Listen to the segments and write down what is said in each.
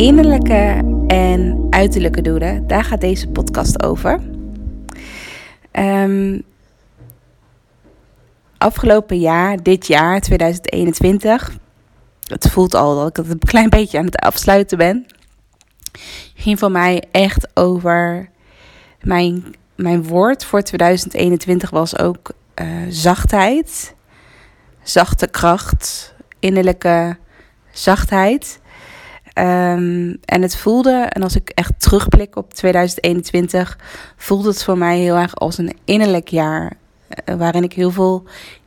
Innerlijke en uiterlijke doelen, daar gaat deze podcast over. Um, afgelopen jaar, dit jaar, 2021, het voelt al dat ik het een klein beetje aan het afsluiten ben, ging voor mij echt over mijn, mijn woord voor 2021 was ook uh, zachtheid, zachte kracht, innerlijke zachtheid. Um, en het voelde, en als ik echt terugblik op 2021, voelde het voor mij heel erg als een innerlijk jaar. Uh, waarin ik heel veel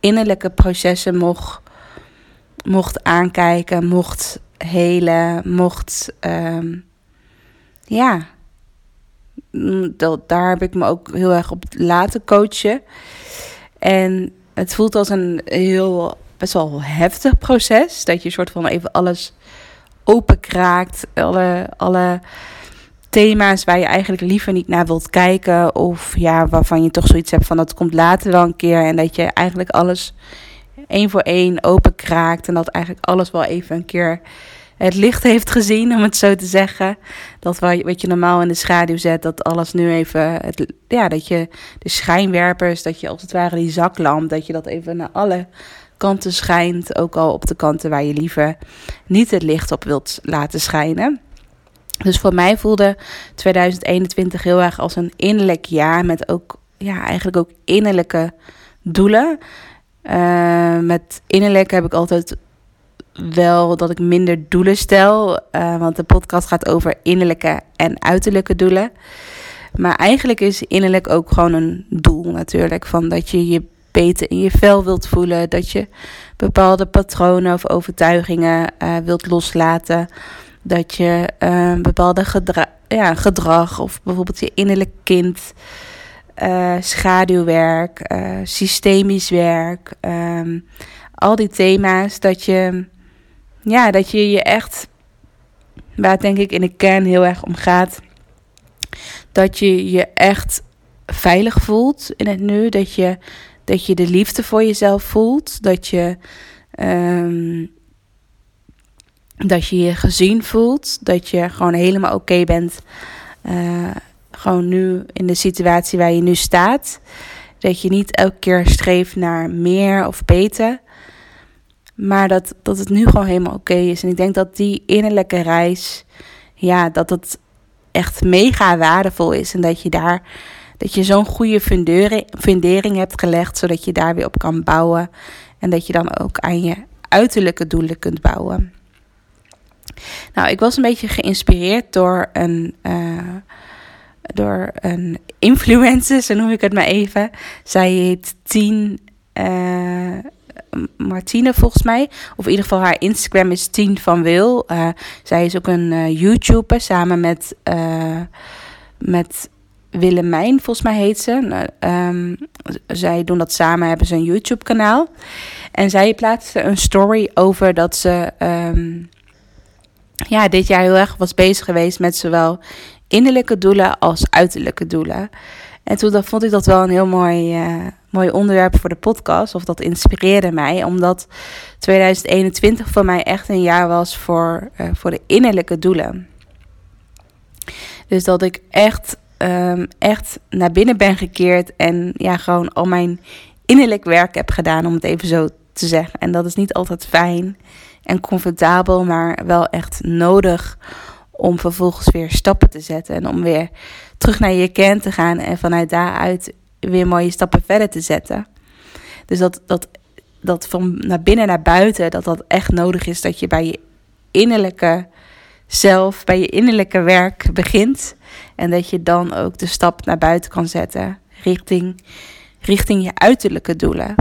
innerlijke processen mocht, mocht aankijken, mocht helen, mocht. Um, ja, dat, daar heb ik me ook heel erg op laten coachen. En het voelt als een heel best wel heftig proces. Dat je soort van even alles openkraakt. Alle, alle thema's waar je eigenlijk liever niet naar wilt kijken. Of ja, waarvan je toch zoiets hebt van dat komt later wel een keer. En dat je eigenlijk alles één voor één openkraakt. En dat eigenlijk alles wel even een keer het licht heeft gezien, om het zo te zeggen. Dat wat je normaal in de schaduw zet, dat alles nu even. Het, ja, dat je de schijnwerpers, dat je als het ware die zaklamp, dat je dat even naar alle kanten schijnt. Ook al op de kanten waar je liever niet het licht op wilt laten schijnen. Dus voor mij voelde 2021 heel erg als een innerlijk jaar met ook, ja, eigenlijk ook innerlijke doelen. Uh, met innerlijk heb ik altijd wel dat ik minder doelen stel. Uh, want de podcast gaat over innerlijke en uiterlijke doelen. Maar eigenlijk is innerlijk ook gewoon een doel natuurlijk. Van dat je je beter in je vel wilt voelen. Dat je bepaalde patronen of overtuigingen uh, wilt loslaten. Dat je uh, bepaalde ja, gedrag of bijvoorbeeld je innerlijk kind. Uh, schaduwwerk, systemisch werk. Um, al die thema's dat je ja, dat je je echt, waar het denk ik in de kern heel erg om gaat, dat je je echt veilig voelt in het nu. Dat je, dat je de liefde voor jezelf voelt. Dat je, um, dat je je gezien voelt. Dat je gewoon helemaal oké bent. Uh, gewoon nu in de situatie waar je nu staat. Dat je niet elke keer streeft naar meer of beter. Maar dat, dat het nu gewoon helemaal oké is. En ik denk dat die innerlijke reis, ja, dat het echt mega waardevol is. En dat je daar, dat je zo'n goede fundering, hebt gelegd, zodat je daar weer op kan bouwen. En dat je dan ook aan je uiterlijke doelen kunt bouwen. Nou, ik was een beetje geïnspireerd door een, uh, door een influencer, zo noem ik het maar even. Zij heet Tien. Uh, Martine volgens mij. Of in ieder geval haar Instagram is Tien van Wil. Uh, zij is ook een YouTuber samen met, met Willemijn, volgens mij heet ze. Um, zij doen dat samen, hebben ze een YouTube kanaal. En zij plaatste een story over dat ze um, ja, dit jaar heel erg was bezig geweest met zowel innerlijke doelen als uiterlijke doelen. En toen dat, vond ik dat wel een heel mooi, uh, mooi onderwerp voor de podcast. Of dat inspireerde mij. Omdat 2021 voor mij echt een jaar was voor, uh, voor de innerlijke doelen. Dus dat ik echt, um, echt naar binnen ben gekeerd. En ja, gewoon al mijn innerlijk werk heb gedaan, om het even zo te zeggen. En dat is niet altijd fijn en comfortabel, maar wel echt nodig om vervolgens weer stappen te zetten. En om weer terug naar je kern te gaan en vanuit daaruit weer mooie stappen verder te zetten. Dus dat, dat, dat van naar binnen naar buiten, dat dat echt nodig is dat je bij je innerlijke zelf, bij je innerlijke werk begint. En dat je dan ook de stap naar buiten kan zetten richting, richting je uiterlijke doelen.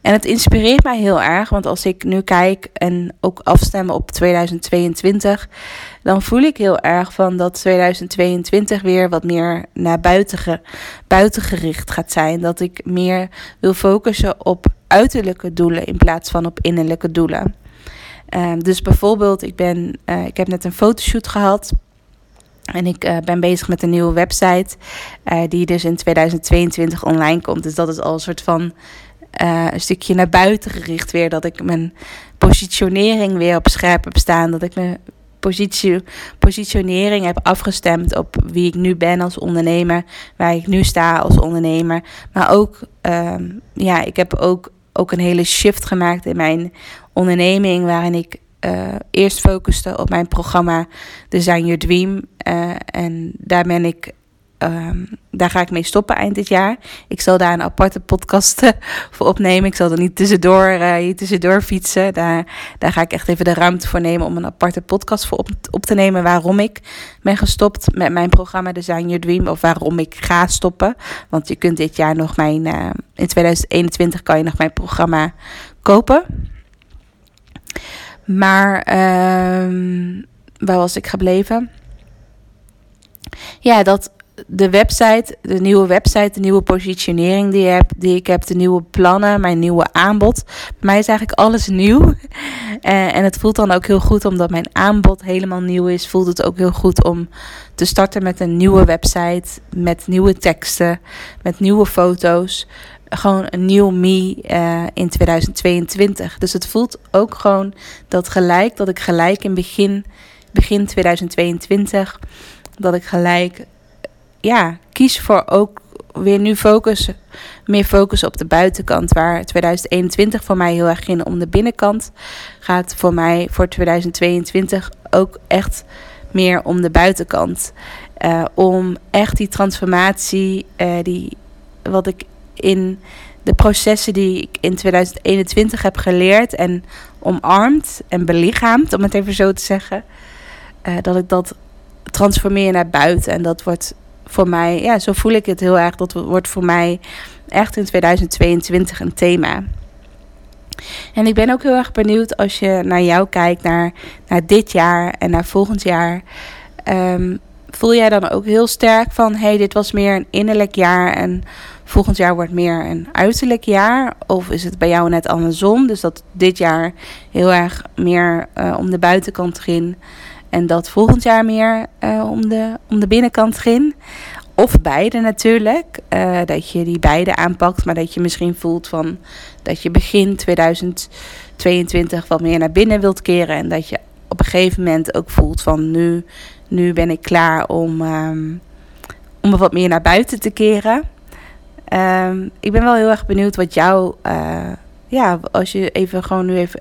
En het inspireert mij heel erg, want als ik nu kijk en ook afstemmen op 2022, dan voel ik heel erg van dat 2022 weer wat meer naar buiten, buiten gericht gaat zijn. Dat ik meer wil focussen op uiterlijke doelen in plaats van op innerlijke doelen. Um, dus bijvoorbeeld, ik, ben, uh, ik heb net een fotoshoot gehad. En ik uh, ben bezig met een nieuwe website, uh, die dus in 2022 online komt. Dus dat is al een soort van een stukje naar buiten gericht weer. Dat ik mijn positionering weer op scherp heb staan. Dat ik me positie, positionering heb afgestemd op wie ik nu ben als ondernemer, waar ik nu sta als ondernemer. Maar ook, ehm, ja, ik heb ook, ook een hele shift gemaakt in mijn onderneming, waarin ik uh, eerst focuste op mijn programma Design Your Dream. Uh, en daar ben ik Um, daar ga ik mee stoppen eind dit jaar. Ik zal daar een aparte podcast uh, voor opnemen. Ik zal er niet tussendoor, uh, tussendoor fietsen. Daar, daar ga ik echt even de ruimte voor nemen om een aparte podcast voor op, op te nemen. Waarom ik ben gestopt met mijn programma Design Your Dream. Of waarom ik ga stoppen. Want je kunt dit jaar nog mijn. Uh, in 2021 kan je nog mijn programma kopen. Maar um, waar was ik gebleven? Ja, dat de website, de nieuwe website, de nieuwe positionering die, heb, die ik heb, de nieuwe plannen, mijn nieuwe aanbod. Bij mij is eigenlijk alles nieuw. En, en het voelt dan ook heel goed omdat mijn aanbod helemaal nieuw is. Voelt het ook heel goed om te starten met een nieuwe website, met nieuwe teksten, met nieuwe foto's. Gewoon een nieuw me uh, in 2022. Dus het voelt ook gewoon dat gelijk, dat ik gelijk in begin, begin 2022, dat ik gelijk ja, kies voor ook weer nu focus, meer focus op de buitenkant. Waar 2021 voor mij heel erg ging om de binnenkant, gaat voor mij voor 2022 ook echt meer om de buitenkant. Uh, om echt die transformatie, uh, die, wat ik in de processen die ik in 2021 heb geleerd en omarmd en belichaamd, om het even zo te zeggen, uh, dat ik dat transformeer naar buiten. En dat wordt voor mij, ja, zo voel ik het heel erg. Dat wordt voor mij echt in 2022 een thema. En ik ben ook heel erg benieuwd als je naar jou kijkt, naar, naar dit jaar en naar volgend jaar. Um, voel jij dan ook heel sterk van, hey, dit was meer een innerlijk jaar en volgend jaar wordt meer een uiterlijk jaar? Of is het bij jou net andersom? Dus dat dit jaar heel erg meer uh, om de buitenkant ging en dat volgend jaar meer uh, om, de, om de binnenkant ging. Of beide natuurlijk. Uh, dat je die beide aanpakt. Maar dat je misschien voelt van dat je begin 2022 wat meer naar binnen wilt keren. En dat je op een gegeven moment ook voelt van nu, nu ben ik klaar om, um, om wat meer naar buiten te keren. Um, ik ben wel heel erg benieuwd wat jou, uh, ja, als je even gewoon nu even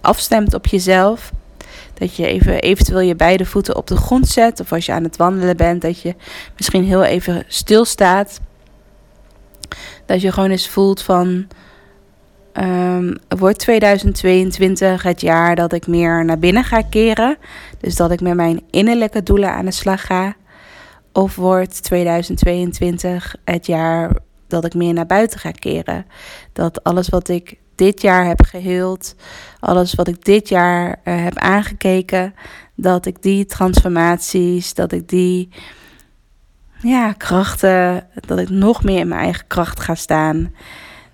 afstemt op jezelf. Dat je even eventueel je beide voeten op de grond zet. Of als je aan het wandelen bent, dat je misschien heel even stilstaat. Dat je gewoon eens voelt van. Um, wordt 2022 het jaar dat ik meer naar binnen ga keren? Dus dat ik met mijn innerlijke doelen aan de slag ga? Of wordt 2022 het jaar dat ik meer naar buiten ga keren? Dat alles wat ik dit jaar heb geheeld, alles wat ik dit jaar uh, heb aangekeken, dat ik die transformaties, dat ik die ja, krachten, dat ik nog meer in mijn eigen kracht ga staan.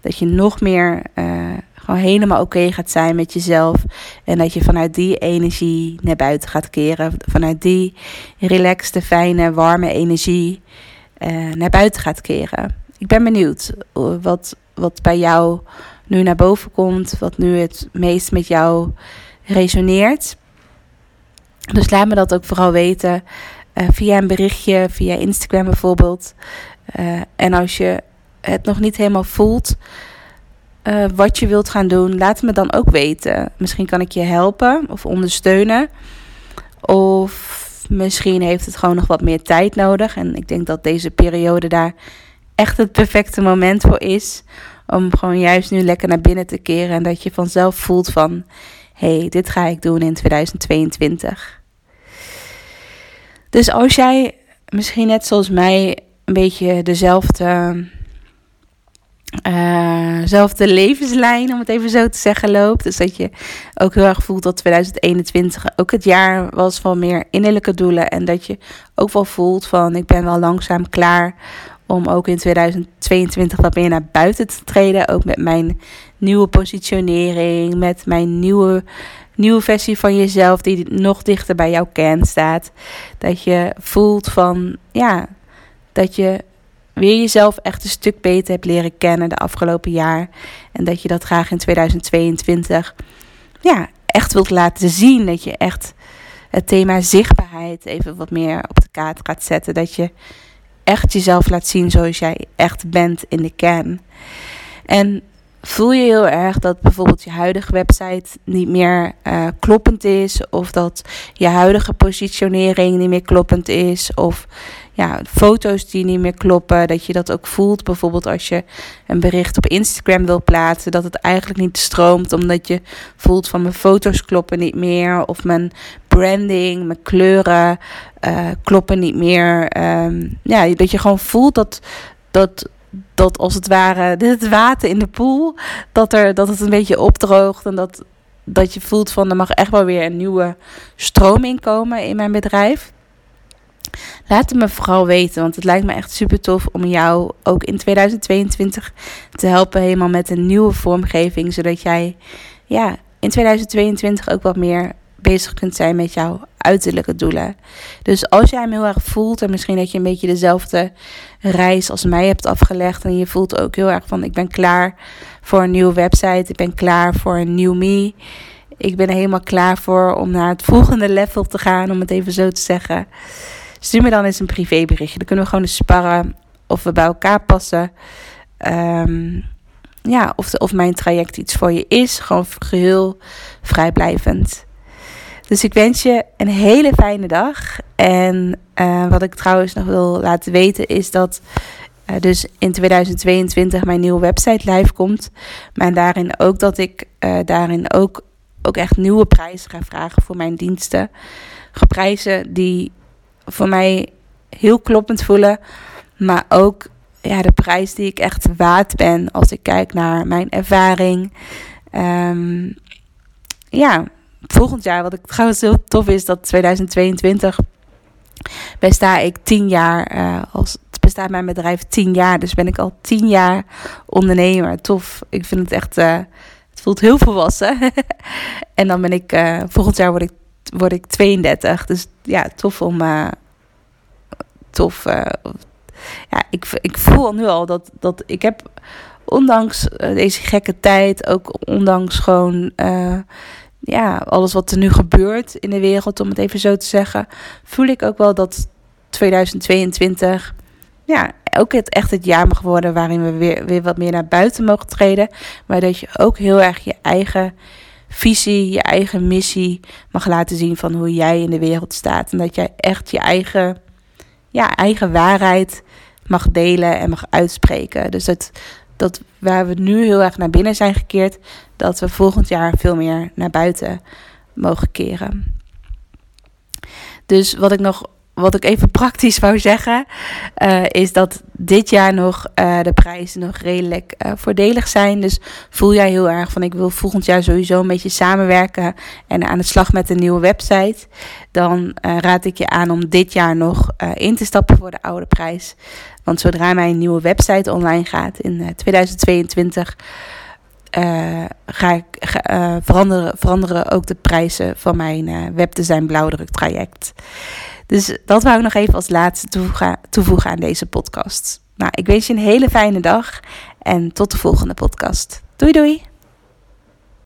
Dat je nog meer uh, gewoon helemaal oké gaat zijn met jezelf. En dat je vanuit die energie naar buiten gaat keren. Vanuit die relaxte, fijne, warme energie uh, naar buiten gaat keren. Ik ben benieuwd wat, wat bij jou nu naar boven komt, wat nu het meest met jou resoneert. Dus laat me dat ook vooral weten uh, via een berichtje, via Instagram bijvoorbeeld. Uh, en als je het nog niet helemaal voelt, uh, wat je wilt gaan doen, laat me dan ook weten. Misschien kan ik je helpen of ondersteunen. Of misschien heeft het gewoon nog wat meer tijd nodig. En ik denk dat deze periode daar echt het perfecte moment voor is. Om gewoon juist nu lekker naar binnen te keren. En dat je vanzelf voelt van... Hé, hey, dit ga ik doen in 2022. Dus als jij misschien net zoals mij... Een beetje dezelfde... Uh, zelfde levenslijn, om het even zo te zeggen, loopt. Dus dat je ook heel erg voelt dat 2021 ook het jaar was van meer innerlijke doelen. En dat je ook wel voelt van ik ben wel langzaam klaar om ook in 2022 wat meer naar buiten te treden. Ook met mijn nieuwe positionering, met mijn nieuwe, nieuwe versie van jezelf die nog dichter bij jouw kern staat. Dat je voelt van, ja, dat je weer jezelf echt een stuk beter hebt leren kennen de afgelopen jaar. En dat je dat graag in 2022, ja, echt wilt laten zien. Dat je echt het thema zichtbaarheid even wat meer op de kaart gaat zetten. Dat je echt jezelf laat zien zoals jij echt bent in de kern. En voel je heel erg dat bijvoorbeeld je huidige website niet meer uh, kloppend is, of dat je huidige positionering niet meer kloppend is, of ja, foto's die niet meer kloppen, dat je dat ook voelt. Bijvoorbeeld als je een bericht op Instagram wil plaatsen, dat het eigenlijk niet stroomt, omdat je voelt van mijn foto's kloppen niet meer, of mijn branding, mijn kleuren uh, kloppen niet meer. Um, ja, dat je gewoon voelt dat, dat dat als het ware het water in de poel, dat, er, dat het een beetje opdroogt en dat, dat je voelt van er mag echt wel weer een nieuwe stroom in komen in mijn bedrijf. Laat het me vooral weten, want het lijkt me echt super tof om jou ook in 2022 te helpen helemaal met een nieuwe vormgeving, zodat jij ja, in 2022 ook wat meer bezig kunt zijn met jouw uiterlijke doelen. Dus als jij hem heel erg voelt en misschien dat je een beetje dezelfde reis als mij hebt afgelegd en je voelt ook heel erg van ik ben klaar voor een nieuwe website, ik ben klaar voor een nieuw me. Ik ben helemaal klaar voor om naar het volgende level te gaan, om het even zo te zeggen. Stuur me dan eens een privéberichtje. Dan kunnen we gewoon eens sparren of we bij elkaar passen. Um, ja, of, of mijn traject iets voor je is. Gewoon geheel vrijblijvend. Dus ik wens je een hele fijne dag. En uh, wat ik trouwens nog wil laten weten is dat uh, dus in 2022 mijn nieuwe website live komt. Maar daarin ook dat ik uh, daarin ook, ook echt nieuwe prijzen ga vragen voor mijn diensten. Prijzen die voor mij heel kloppend voelen. Maar ook ja, de prijs die ik echt waard ben als ik kijk naar mijn ervaring. Um, ja, volgend jaar, wat ik trouwens heel tof is, dat 2022 besta ik tien jaar, uh, als, bestaat mijn bedrijf tien jaar. Dus ben ik al tien jaar ondernemer. Tof. Ik vind het echt, uh, het voelt heel volwassen. en dan ben ik, uh, volgend jaar word ik, word ik 32. Dus ja, tof om, tof. ja, ik, ik voel nu al dat, dat ik heb, ondanks deze gekke tijd, ook ondanks gewoon ja, alles wat er nu gebeurt in de wereld, om het even zo te zeggen, voel ik ook wel dat 2022 ja, ook het echt het jaar mag worden waarin we weer, weer wat meer naar buiten mogen treden. Maar dat je ook heel erg je eigen visie, je eigen missie mag laten zien van hoe jij in de wereld staat. En dat jij echt je eigen, ja, eigen waarheid mag delen en mag uitspreken. Dus het, dat waar we nu heel erg naar binnen zijn gekeerd, dat we volgend jaar veel meer naar buiten mogen keren. Dus wat ik nog wat ik even praktisch wou zeggen, uh, is dat dit jaar nog uh, de prijzen nog redelijk uh, voordelig zijn. Dus voel jij heel erg van ik wil volgend jaar sowieso een beetje samenwerken en aan de slag met een nieuwe website. Dan raad ik je aan om dit jaar nog in te stappen voor de oude prijs. Want zodra mijn nieuwe website online gaat in 2022. ga ik veranderen, veranderen ook de prijzen van mijn webdesign blauwdruk traject. Dus dat wou ik nog even als laatste toevoegen, aan deze podcast. Nou, ik wens je een hele fijne dag en tot de volgende podcast. Doei doei!